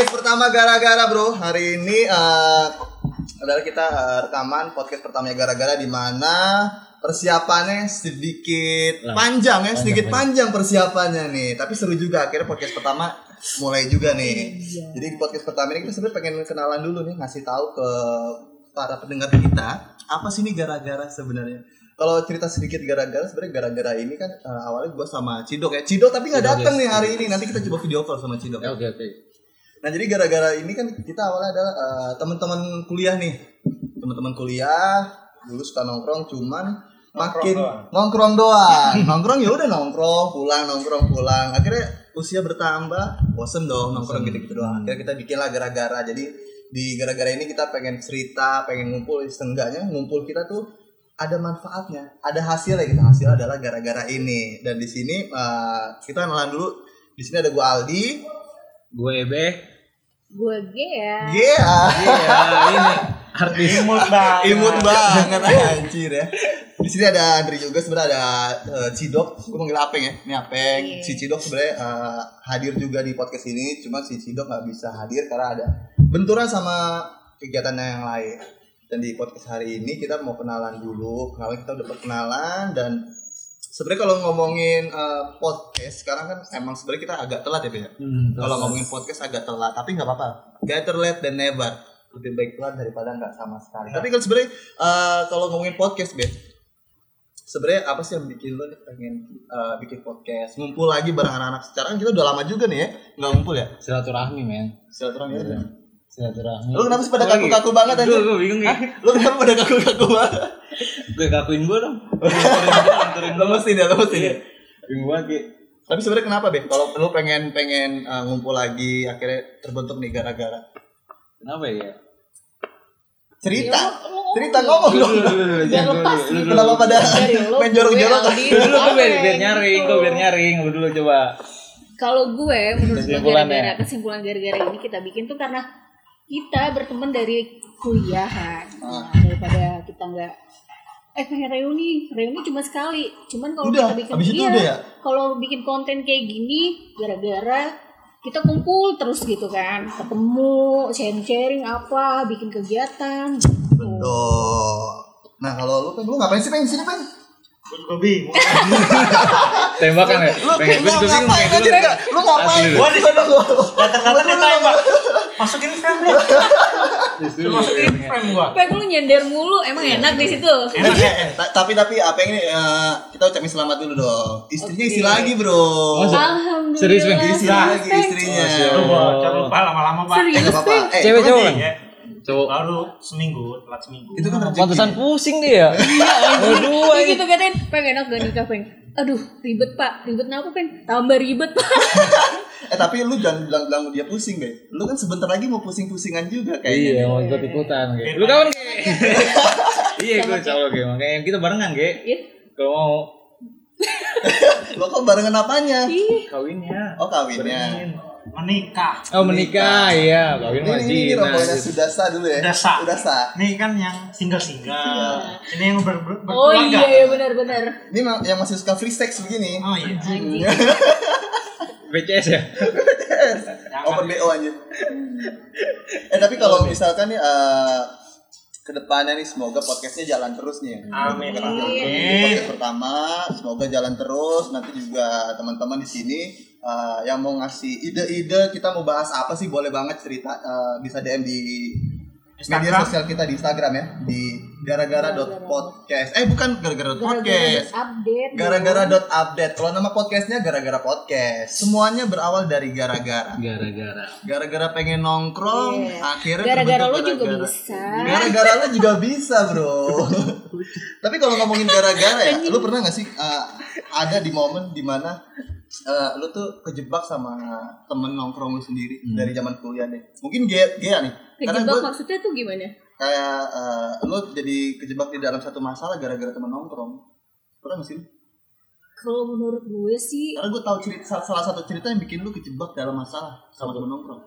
podcast pertama gara-gara bro. Hari ini eh, adalah kita eh, rekaman podcast pertamanya gara-gara di mana persiapannya sedikit Lah, panjang ya, sedikit panjang, panjang persiapannya nih. Tapi seru juga akhirnya podcast pertama mulai juga nih. Iya. Jadi di podcast pertama ini kita sebenarnya pengen kenalan dulu nih, ngasih tahu ke para pendengar kita apa sih ini gara-gara sebenarnya. Kalau cerita sedikit gara-gara sebenarnya gara-gara ini kan eh, awalnya gue sama Cidok ya. Cidok tapi nggak datang nih hari ini. Nanti kita coba video call sama Cidok. Ya, Oke oke. Nah jadi gara-gara ini kan kita awalnya adalah eh, teman-teman kuliah nih, teman-teman kuliah dulu suka nongkrong, cuman makin nongkrong doang, nongkrong ya udah nongkrong, pulang nongkrong pulang. Akhirnya usia bertambah, bosen dong nongkrong gitu-gitu doang. Akhirnya kita bikin lah gara-gara. Jadi di gara-gara ini kita pengen cerita, pengen ngumpul, seenggaknya ngumpul kita tuh ada manfaatnya, ada hasilnya gitu. Hasil adalah gara-gara ini. Dan di sini eh, kita kenalan dulu. Di sini ada gua Aldi, Gue Ebe. Gue Gea. Yeah. Iya ini artis. Imut banget. Imut banget anjir ya. Di sini ada Andri juga sebenarnya ada eh, Cidok, gue manggil Apeng ya. Ini Apeng. Iya. Si Cidok sebenarnya eh, hadir juga di podcast ini, cuma si Cidok nggak bisa hadir karena ada benturan sama kegiatannya yang lain. Dan di podcast hari ini kita mau kenalan dulu, kenalan kita udah perkenalan dan sebenarnya kalau ngomongin eh, podcast sekarang kan emang sebenarnya kita agak telat ya, ya. Hmm, Kalau ngomongin podcast agak telat, tapi nggak apa-apa. Better late than never. Lebih baik telat daripada nggak sama sekali. Tapi kan sebenarnya eh, kalau ngomongin podcast, Be, sebenarnya apa sih yang bikin lo pengen eh, bikin podcast? Ngumpul lagi bareng anak-anak. Secara kan kita udah lama juga nih ya, nggak ngumpul ya. silaturahmi men. Silaturahmi ya. Silaturahmi. Lu kenapa sih pada kaku-kaku banget anjir? gue bingung ya. Lu kenapa pada kaku-kaku banget? Gue kakuin gue dong. Lo deh, lo mesti deh. Bingung banget Ki. Tapi sebenarnya kenapa, Be? Kalau lu pengen pengen eh, ngumpul lagi akhirnya terbentuk nih gara-gara Kenapa ya? cerita. Ya, Cerita ngomong. dong. Biar lepas Lu dulu. Kenapa pada Dari lo, main jorok-jorok? dulu gue biar, Apeng, biar nyaring, gue gitu. biar nyaring. Lu dulu coba. Kalau gue menurut gue gara-gara kesimpulan gara-gara ini kita bikin tuh karena kita berteman dari kuliahan. Ah. Nah, daripada kita nggak eh pengen reuni, reuni cuma sekali. Cuman kalau Udah, kita bikin habis itu iya, udah ya? kalau bikin konten kayak gini gara-gara kita kumpul terus gitu kan, ketemu, sharing-sharing apa, bikin kegiatan. gitu. Betul. Nah kalau lu kan lu ngapain sih pengen sini pengen? Gue juga bingung. Tembakan ya? Lu Pengen gue lu juga bingung enggak? Lu ngapain? Gua di sana gua. Datang-datang ditembak. Masukin frame Lu masukin frame gua. Peng lu nyender mulu, emang enak di situ. Enak ya. Eh, ta- tapi tapi apa ini eh, kita ucapin selamat dulu dong. Istrinya isi lagi, Bro. Masa? Alhamdulillah. Serius, Peng? Isi lagi istrinya. Jangan lupa lama-lama, Pak. Serius, Enggak itu? Ya. Baru seminggu, telat seminggu. Itu kan rezeki. Pantesan pusing dia. Aduh, Kayak gitu katain, peng enak gak nikah peng? Aduh ribet pak, ribet kenapa peng? Tambah ribet pak. Eh tapi lu jangan bilang-bilang dia pusing, Be. Lu kan sebentar lagi mau pusing-pusingan juga kayaknya. Iya, mau ikut ikutan Ge. Lu kawan Ge? Iya, gue cowok Ge. Makanya kita barengan Ge. Ih, Kalau mau Lo kok barengan apanya? ih, kawinnya. Oh, kawinnya. Menikah. Oh menikah, iya. Kawin Ini, ini, ini rombongan sudah sah dulu ya. Udah sah. Udah sah. Nih kan yang single-single. Ini yang ber ber Oh berkeluarga. iya iya benar benar. Ini ma- yang masih suka free sex begini. Oh iya. Anjing. BCS ya? Open BO aja. eh tapi kalau misalkan nih eh ke depannya nih semoga podcastnya jalan terus nih. Amin. Ini Amin. podcast pertama semoga jalan terus. Nanti juga teman-teman di sini eh, yang mau ngasih ide-ide kita mau bahas apa sih boleh banget cerita eh, bisa DM di media sosial kita di Instagram ya di gara-gara dot podcast. Eh bukan gara-gara dot Gara-gara podcast. update. Gara-gara dot update. Kalau nama podcastnya gara-gara podcast. Semuanya berawal dari gara-gara. Gara-gara. Gara-gara pengen nongkrong, Iya. akhirnya Gara-gara lo juga gara-gara. bisa. Gara-gara lo juga bisa, bro. Tapi kalau ngomongin gara-gara ya, lu pernah gak sih uh, ada di momen di mana uh, lu tuh kejebak sama temen nongkrong lu sendiri dari zaman kuliah deh. Mungkin Gea, Gea nih. Kejebak gue maksudnya tuh gimana? kayak uh, lu jadi kejebak di dalam satu masalah gara-gara temen nongkrong. Pernah gak sih? Kalau menurut gue sih Karena gue tahu cerita salah satu cerita yang bikin lu kejebak dalam masalah sama temen nongkrong.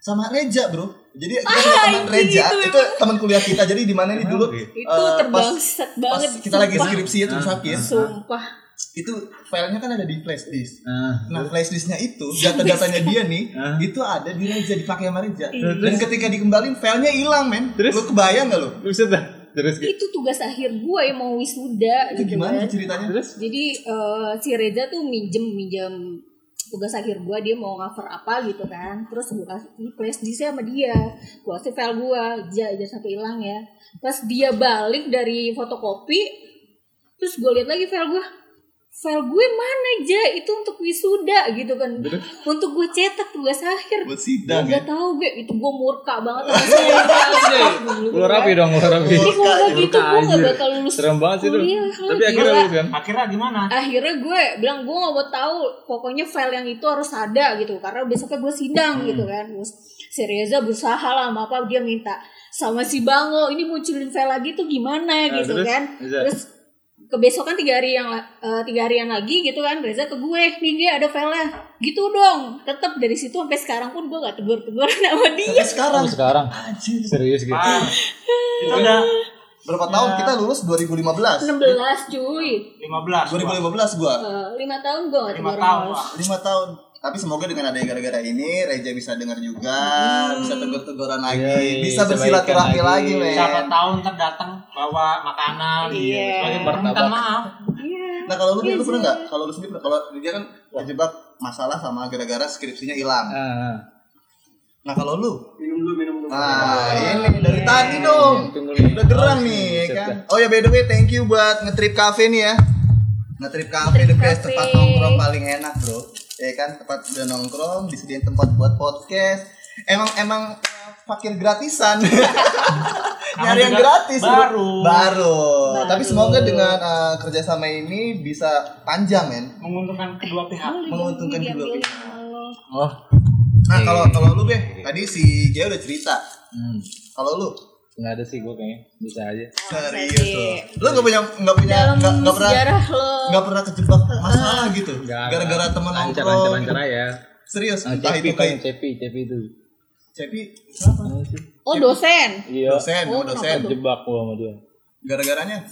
Sama Reja, Bro. Jadi kita punya teman anjing, Reja, itu itu, teman kuliah kita. Jadi di mana nih dulu itu eh, terbangsat pas banget. kita lagi sumpah. skripsi itu sakit. Sumpah. Itu filenya kan ada di flash disk. Nah, Nah, flash disknya itu data-datanya dia nih Hah? itu ada di Reza dipakai sama Reza. Iya. Dan ketika dikembalin filenya hilang, men. Terus? Lu kebayang gak lu? buset dah. Terus gitu. itu tugas akhir gue yang mau wisuda Itu gitu gimana kan. ceritanya? Terus jadi eh, si Reza tuh minjem minjem tugas akhir gue dia mau cover apa gitu kan terus gue kasih flash disk sama dia gue kasih file gue aja aja sampai hilang ya pas dia balik dari fotokopi terus gue lihat lagi file gue file gue mana aja itu untuk wisuda gitu kan untuk gue cetak tugas akhir Buat sidang ya. Gak tau gue itu gue murka banget sama si Lu rapi dong, lu rapi. Jadi kalau gitu gue gak bakal lulus Serem banget sih itu. kuliah. Tapi Gila. akhirnya lu kan. Akhirnya gimana? akhirnya gue bilang gue gak mau tahu pokoknya file yang itu harus ada gitu karena besoknya gue sidang Hmm. gitu kan terus si Reza berusaha lah apa dia minta sama si Bango ini munculin file lagi tuh gimana Nah, gitu terus? kan Bisa. terus kebesokan tiga hari yang eh, tiga harian lagi gitu kan Reza ke gue nih dia ada filenya gitu dong tetap dari situ sampai sekarang pun gue gak tegur teguran sama dia Sampai sekarang. Oh, sekarang Anjir. serius gitu. Ah, itu udah Berapa tahun kita lulus 2015? 16 cuy 15. 2015 gua. Eh, lima tahun gue gak Lima tegur tahun sama lah. 5 tahun. Tapi semoga dengan ada gara-gara ini Reja bisa dengar juga, bisa tegur-teguran lagi, Iya, bisa bisa bersilaturahmi lagi, lagi. men. Siapa tahu ntar datang bawa makanan gitu. Iya. Sebagai Martabak. permintaan maaf. Iya. Nah kalau lu, lu pernah nggak? Kalau lu sendiri pernah? Kalau dia kan terjebak masalah sama gara-gara skripsinya hilang. Ah, Nah kalau lu? minum dulu minum dulu Nah ini dari tadi dong. Tunggu nih. Udah gerang nih, ya kan? Oh ya by the way, thank you buat ngetrip cafe nih ya. Ngetrip cafe the best tempat nongkrong paling enak bro. Ya kan tempat udah nongkrong, disediain tempat buat podcast. Emang emang eh, fakir gratisan. Nyari yang juga gratis baru. Baru. Baru. Tapi semoga dengan eh, kerjasama ini bisa panjang men. Menguntungkan kedua pihak. Menguntungkan kedua pihak. lo. Oh. Nah kalau kalau lu deh, tadi si Jaya udah cerita. Hmm. Kalau lu Nggak ada sih gue kayaknya. Bisa aja. serius lu. Lu gak punya nggak punya nggak nggak pernah lo nggak pernah kejebak masalah gitu gara-gara teman lancar nongkrong lancar lancar aja. serius Ah, entah Cepi itu kayak Cepi, Cepi itu. Cepi siapa oh dosen Iya. dosen Oh, dosen Jebak gua sama dia. gara-garanya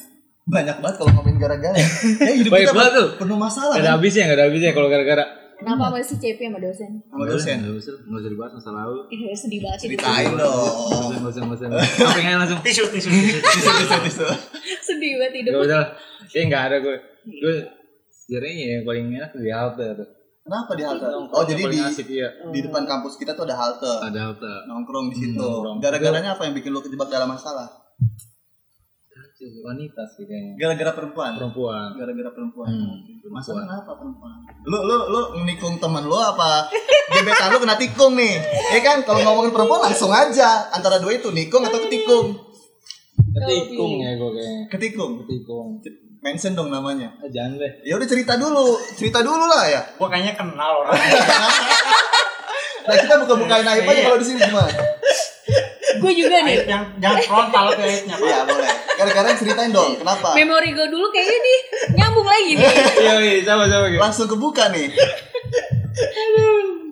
banyak banget kalau ngomongin gara-gara ya hidup Baik kita banget tuh. penuh masalah Gak ada kan habisnya, gak ada habisnya kalau gara-gara. kenapa masih CP sama dosen sama dosen Nggak usah, nggak usah dibahas masa lalu. eh, sedih banget hidup ceritain dong Nggak usah, nggak usah, yang langsung? Tisu, tisu, tisu. tisu tisu sedih banget hidup Gak usah lah. Kayaknya nggak ada gue. Gue sebenarnya yang paling enak di halte tuh. Kenapa di halte Nongkrong oh jadi di asik iya. di depan kampus kita tuh ada halte Ada halte. nongkrong di situ nongkrong. gara-garanya apa yang bikin lu kejebak dalam masalah Wanita sih kayaknya. gara-gara perempuan Perempuan. gara-gara perempuan Hmm, Masalah perempuan. kenapa perempuan? Lu lu lu nikung temen lu apa? Gebetan lu kena tikung nih. Ya kan kalau ngomongin perempuan langsung aja antara dua itu nikung atau ketikung. Ketikung ya gue kayaknya. Ketikung. Ketikung. Mention dong namanya. Ah, jangan deh. Ya udah cerita dulu, cerita dulu lah ya. Gua kayaknya kenal orang. Nah kita buka-bukain aib aja kalau di sini gimana? gue juga nih Aib yang jangan frontal ke aibnya, Pak. Iya boleh. Gara-gara ceritain dong, kenapa? memori gue dulu kayaknya nih nyambung lagi nih Iya, iya, sama sama gitu. Langsung kebuka nih.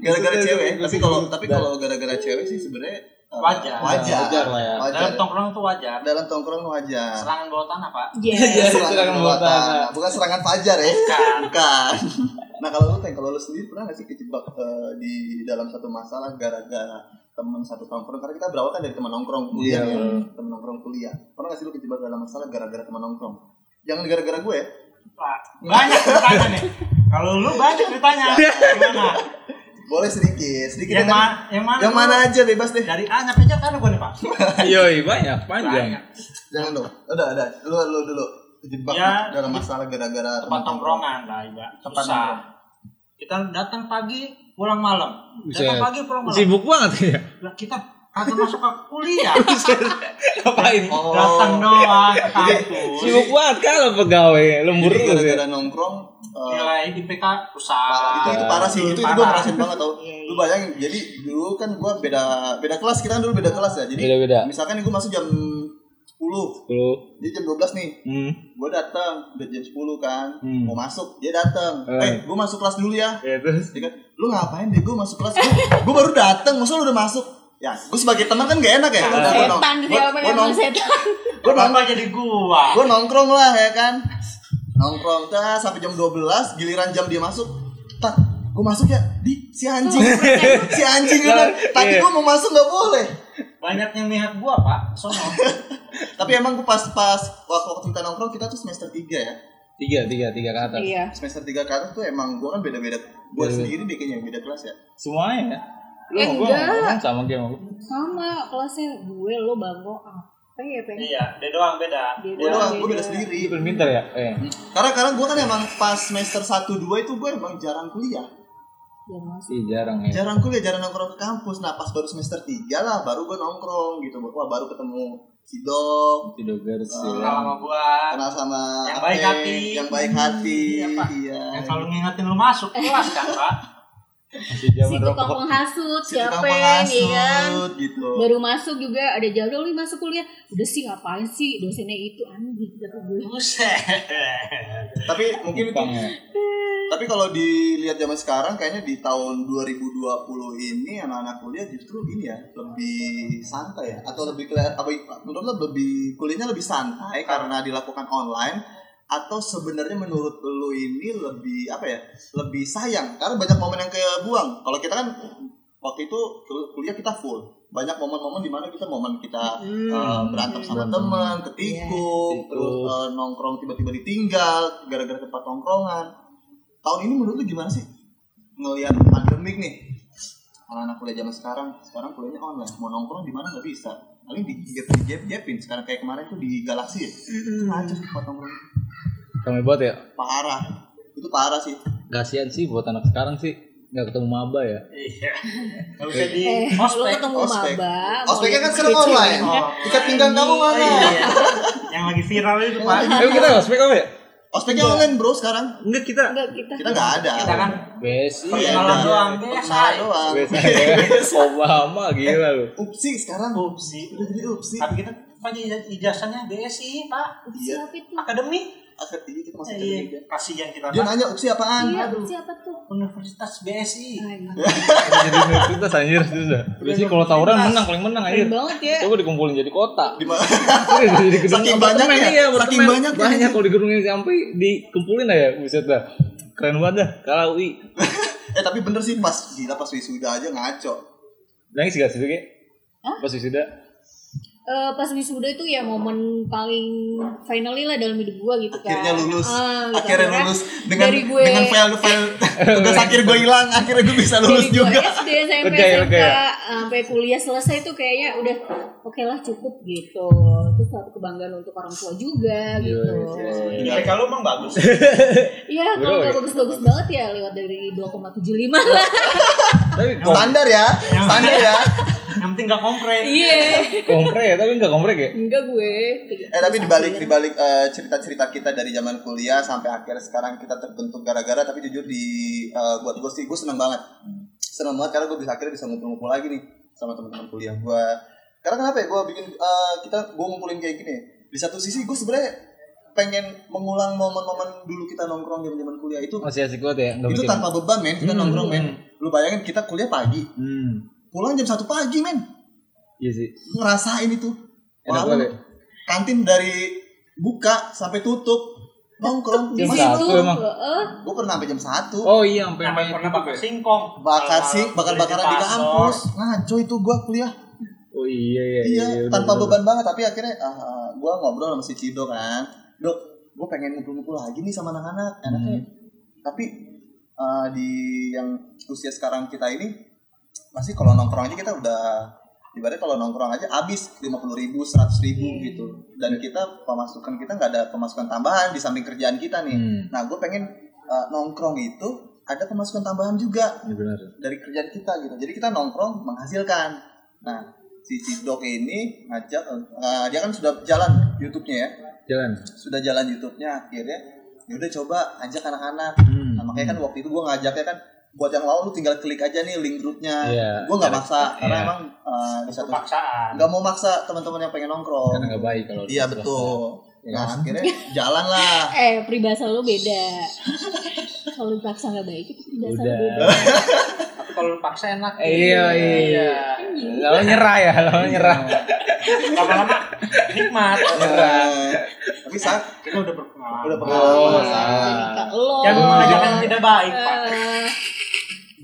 Gara-gara cewek, tapi kalau tapi kalau gara-gara cewek sih sebenarnya Wajar. Wajar. Wajar lah ya. Wajar. Dalam tongkrong itu wajar. Dalam tongkrong wajar. Serangan bawah tanah, Pak. Iya. Iya, serangan serangan bawah tanah. tanah. Bukan serangan fajar ya. Bukan. Bukan. Nah kalau lu Teng, kalau lu sendiri pernah gak sih kejebak eh, di dalam satu masalah gara-gara teman satu nongkrong? Karena kita berawal kan dari teman nongkrong kuliah Iya. ya. Teman nongkrong kuliah. Pernah gak sih lu kejebak dalam masalah gara-gara teman nongkrong? Jangan gara-gara gue ya. Pak. Banyak ceritanya nih. Kalau lu banyak ceritanya. Gimana? Boleh sedikit, sedikit Yang, ya, ma yang mana? Yang mana aja bebas deh. Dari A Z ada gua nih, Pak. Yoi, banyak, panjang. Banyak. Jangan dong. Udah, udah. Lu lu dulu kejebak Ya, dalam masalah gara-gara Tempat tongkrongan lah, Iba. Tempat Susah. Kita datang pagi, pulang malam. Datang pagi, pulang malam. Sibuk banget ya. Kita kagak masuk ke kuliah. Ngapain? Oh. Datang doang ke kampus. Sibuk banget kalau pegawai, lembur terus ya. gara-gara nongkrong eh, Nilai IPK rusak. parah. itu itu parah sih itu, itu gue Parah. ngerasain banget tau Iya, lu bayangin jadi dulu kan gue beda beda kelas kita kan dulu beda kelas ya jadi Beda-beda. misalkan gue masuk jam 10 Dulu. jadi jam 12 nih Hmm. gue datang udah jam 10 kan Hmm. mau masuk dia datang Eh. eh gue masuk kelas dulu ya Ya terus. dia kan lu ngapain deh gue masuk kelas gue baru datang masa lu udah masuk ya gue sebagai teman kan gak enak ya. Setan gua- siapa gua yang nong- setan? gua nong- Kenapa jadi gua? gue nongkrong lah ya kan? Nongkrong dah sampai jam 12 giliran jam dia masuk. Tak gue masuk ya? Di si anjing. Si anjing bilang tadi gue mau masuk nggak boleh. Banyak yang mihak gua, Pak. Sono. tapi emang gue pas pas waktu waktu kita nongkrong kita tuh semester 3 ya? Tiga, tiga, tiga ke atas. Iya. semester 3 ke atas tuh emang gue kan beda beda gue sendiri deh kayaknya beda kelas ya. Semuanya ya? Lu Eh, enggak. ngomong sama game aku. Sama kelasnya gue lo bangko apa ya pengen Iya, dia doang beda. Dia gue doang gue beda sendiri Itu pinter ya? Eh. karena karena gue kan emang pas semester 1 2 itu gue emang jarang kuliah Jangan masuk. Ih, jarang ya. jarang kuliah jarang nongkrong ke kampus nah pas baru semester 3 lah baru gue nongkrong gitu wah baru ketemu si Dok Tidak garis Ah. ya. Kenal sama gua. kenal sama Yang Ape, baik hati. yang baik hati Iya, Pak. iya Yang selalu ngingetin lu masuk kelas kan, Pak? Masih Si zaman tukang rokok. penghasut si tukang siapa ya kan gitu baru masuk juga ada jadwal nih masuk kuliah udah sih ngapain sih dosennya itu anjing kata gue Buset. tapi mungkin itu ya. tapi kalau dilihat zaman sekarang kayaknya di tahun 2020 ini anak-anak kuliah justru ini ya lebih santai ya atau lebih kelihatan apa menurut lo lebih kuliahnya lebih santai karena dilakukan online atau sebenarnya menurut lo ini lebih apa ya lebih sayang karena banyak momen yang kebuang kalau kita kan waktu itu kuliah kita full banyak momen-momen di mana kita momen kita uh, berantem sama teman, ketikung, Iya. terus uh, nongkrong tiba-tiba ditinggal gara-gara tempat nongkrongan. Tahun ini menurut lu gimana sih ngelihat pandemik nih? Anak-anak kuliah zaman sekarang, sekarang kuliahnya online, mau nongkrong di mana nggak bisa. Paling di gap gap gapin. Sekarang kayak kemarin tuh di Galaxy ya, itu sih tempat nongkrong. Kami buat ya. Parah, itu parah sih. Kasihan sih buat anak sekarang sih. Nggak ketemu maba ya. Iya. Enggak bisa di eh ospek. ketemu ospek. maba Ospeknya kan sekarang online. Oh. Ikat pinggang kamu mana? Iya. Yang lagi viral itu, Pak. Ayo kita ospek apa ya? Ospeknya online bro sekarang. Enggak kita. enggak kita Kita nggak ada. Kita kan Besi. Iya, Perkenalan ada. doang, BSI. doang. Besi. Obama gila lu. Upsi sekarang. Upsi. Udah jadi upsi. Tapi kita pakai ijaz- ijazahnya BSI, Pak. Iya. siapa itu Akademi. Akhir ini kita masih Iya. iya. Kasihan kita, Dia nanya upsi apaan? iya Aduh. siapa tuh Universitas BSI. Anjing. Jadi universitas anjir sudah. Biasanya kalau tawuran menang paling menang anjir. banget ya Coba dikumpulin jadi kota. Di mana? Serius, jadi gedung Saking apartemen, banyaknya, iya, saking banyaknya. banyak kalau di gedung ini sampai dikumpulin aja buset dah keren banget dah kalau UI eh tapi bener sih pas gila pas wisuda aja ngaco. nangis gak sih? Hah? pas wisuda Eh, pas wisuda itu ya momen paling finally lah dalam hidup gua gitu kan Akhirnya lulus. Ah, gitu. akhirnya lulus dengan dari gue dengan file file tugas akhir gue hilang. Akhirnya gue bisa lulus dari gue juga. SD SMP ya, SMK ya? sampai kuliah selesai tuh kayaknya udah oke lah cukup gitu terus satu kebanggaan untuk orang tua juga gitu Iya. IPK lu emang bagus. Iya, kalau ya. nggak bagus-bagus banget ya lewat dari 2,75 lah. tapi Standar ya, standar ya. Yang penting gak kompreh. Iya. komprek ya tapi nggak komprek ya Enggak gue. Eh tapi dibalik dibalik eh, cerita-cerita kita dari zaman kuliah sampai akhir sekarang kita terbentuk gara-gara tapi jujur di eh, buat gue sih gue seneng banget seneng banget karena gue bisa akhirnya bisa ngumpul-ngumpul lagi nih sama teman-teman kuliah gue karena kenapa ya gue bikin eh, kita gue ngumpulin kayak gini di satu sisi gue sebenarnya pengen mengulang momen-momen dulu kita nongkrong zaman zaman kuliah itu masih asik banget ya nggak itu bikin. tanpa beban men kita Hmm. nongkrong men. Lu bayangin kita kuliah pagi. Hmm. Pulang jam satu pagi men. Iya sih. Ngerasain itu. Enak banget ya. kantin dari buka sampai tutup nongkrong. Di Jam satu emang? heeh. gue pernah sampai jam satu. Oh iya sampai Sampai sampai pernah bakar singkong. bakar sih bakar bakaran di kampus. Ngaco itu gue kuliah. Oh iya iya iya udah, tanpa udah, beban banget tapi akhirnya uh, gue ngobrol sama si Cido kan dok gue pengen ngumpul-ngumpul lagi nih sama anak-anak. Enaknya. Tapi uh, di yang usia sekarang kita ini masih kalau nongkrong aja kita udah ibaratnya kalau nongkrong aja habis lima puluh ribu seratus ribu gitu. Dan kita pemasukan kita nggak ada pemasukan tambahan di samping kerjaan kita nih. Hmm. nah gue pengen uh, nongkrong itu ada pemasukan tambahan juga Iya benar. dari kerjaan kita gitu. Jadi kita nongkrong menghasilkan. Nah, si Cidok ini ngajak, eh, dia kan sudah jalan YouTube-nya ya, jalan sudah jalan YouTube-nya akhirnya. Ya udah coba ajak anak-anak. hmm. Nah, makanya kan waktu itu gue ngajaknya kan buat yang lawan lu tinggal klik aja nih link grupnya. Iya. Gue nggak maksa karena Iya. emang eh, di satu Paksaan. nggak mau maksa teman-teman yang pengen nongkrong. karena nggak baik kalau Iya betul. Ya Nah, kan? akhirnya jalan lah. Eh, peribahasa lu beda. Kalau dipaksa nggak baik itu peribahasa beda. Tapi kalau lu paksa enak. Eh, iya iya lalu nyerah ya lalu nyerah Lama-lama nikmat. Eh, tapi saat Kita udah berpengalaman. Udah lama. pengalaman. Oh, lo. Yang mengajarkan yang tidak baik, Pak. Eh,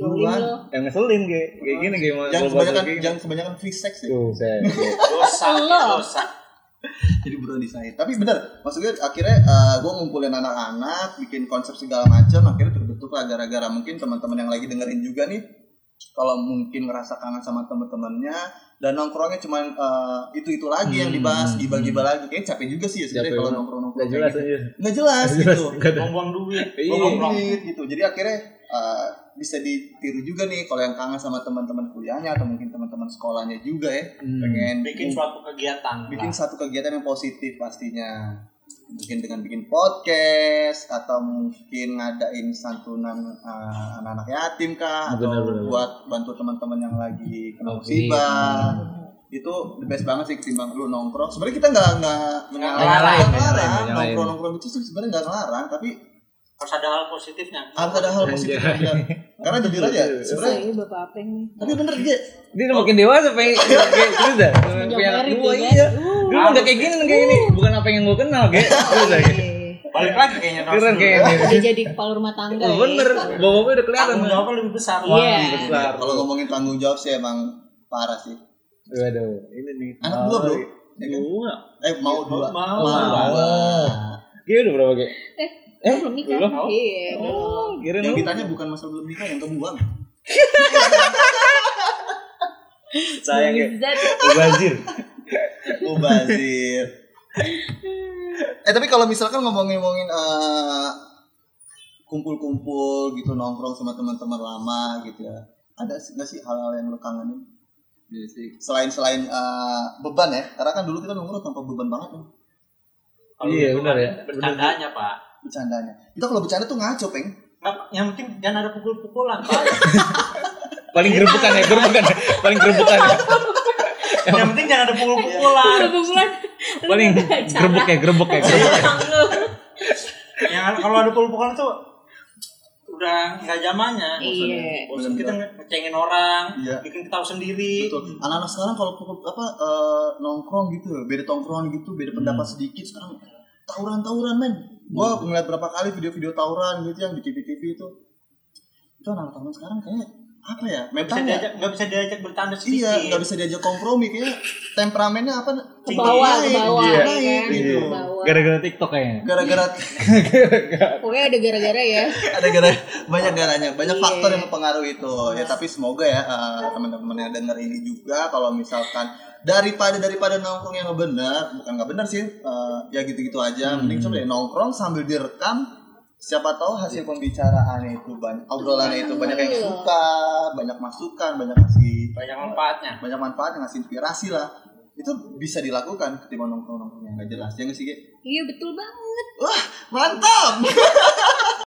Duluan. lo. Yang ngeselin kayak kayak gini kayak mau Jangan kebanyakan jangan kebanyakan free sex ya. Tuh, saya. Dosa, Lo. dosa. Jadi bro desain. Tapi bener, maksudnya akhirnya gue ngumpulin anak-anak, bikin konsep segala macam, akhirnya terbentuk lah gara-gara mungkin teman-teman yang lagi dengerin juga nih, kalau mungkin ngerasa kangen sama teman-temannya dan nongkrongnya cuma itu itu lagi yang Hmm. dibahas, gibah-gibah lagi, kayak capek juga sih ya sebenarnya kalau jelas kayak gitu. aja. Nggak jelas Nggak jelas. gitu. Nggak ada. Buang-buang duit. Iya. Buang-buang Duit gitu. Jadi akhirnya uh, bisa ditiru juga nih kalau yang kangen sama teman-teman kuliahnya atau mungkin teman-teman sekolahnya juga ya. Hmm. Pengen bikin suatu kegiatan. bikin lah. satu kegiatan yang positif pastinya mungkin dengan bikin podcast atau mungkin ngadain santunan uh, anak-anak yatim kah atau Benar, benar. buat bantu teman-teman yang lagi kena musibah itu the best banget sih ketimbang lu nongkrong sebenarnya kita nggak nggak menyalahin nongkrong nongkrong itu sebenarnya nggak ngelarang tapi harus ada hal positifnya. harus ada hal positif yang benar. karena jujur aja sebenarnya Saya bapak apa nih? tapi bener dia Dia makin dewasa pengen terus dah. Punya dua ya, iya. Dulu enggak kayak gini kayak gini. Bukan apa yang gue kenal kayak. Balik lagi kayaknya Keren dulu. kayak ini. Udah jadi kepala rumah tangga Oh, ya. bener. Bawa-bawa udah kelihatan. Tanggung jawabnya lebih besar. Iya. Besar. kalau ngomongin tanggung jawab sih emang parah sih Waduh, ini nih. anak dua bro Ya kan? Dua. eh mau dua Mau. mau. Dia udah berapa kayak? Eh, Eh, belum nikah. belum? Iya. Oh, kira yang lu. ditanya bukan masalah belum nikah yang kebuang Sayang kayak. Zat. Bazir. mubazir eh tapi kalau misalkan ngomongin-ngomongin eh, kumpul-kumpul gitu nongkrong sama teman-teman lama gitu ya ada sih nggak sih hal-hal yang lo kangenin Iya sih. selain selain eh, beban ya karena kan dulu kita nongkrong tanpa beban banget kan Iya, benar ya. Bercandanya, Pak. bercandanya kita kalau bercanda tuh ngaco peng Nggak, yang penting jangan ada pukul-pukulan, Pak. Paling gerebekan ya, gerebekan ya. Paling gerebekan ya. yang penting jangan ada pukul-pukulan. Bulan. Paling gerebek ya, gerebek ya, gerebek ya. yang kalau ada pukul-pukulan tuh udah nggak zamannya. Iya. Bosan kita nge- ngecengin orang, Iya. bikin ketawa sendiri. Betul. Anak-anak sekarang kalau pukul apa eh, nongkrong gitu, beda tongkrongan gitu, beda pendapat sedikit sekarang tawuran-tawuran men. Gua ngeliat berapa kali video-video tawuran gitu yang di TV-TV itu. Itu anak-anak sekarang kayak apa ya? Nggak bisa Mentalnya diajak, nggak bisa diajak bercanda sedikit. iya, nggak bisa diajak kompromi kayak temperamennya apa? Ke bawah, ke bawah. Iya. naik gitu. Gara-gara TikTok kayaknya. Gara-gara Pokoknya ada gara-gara ya. ada gara banyak garanya, banyak Iya. faktor yang mempengaruhi itu. Ya tapi semoga ya eh, teman-teman yang denger ini juga kalau misalkan daripada daripada nongkrong yang nggak benar, bukan nggak benar sih, eh, ya gitu-gitu aja. Mending coba deh nongkrong sambil direkam. Siapa tahu hasil pembicaraan itu banyak, obrolannya itu banyak yang suka, banyak masukan, banyak ngasih Banyak manfaatnya. banyak manfaat, ngasih inspirasi lah. Itu bisa dilakukan ketimbang nongkrong-nongkrong yang nggak jelas. Ya nggak sih, Ge? Iya betul banget. Wah, mantap!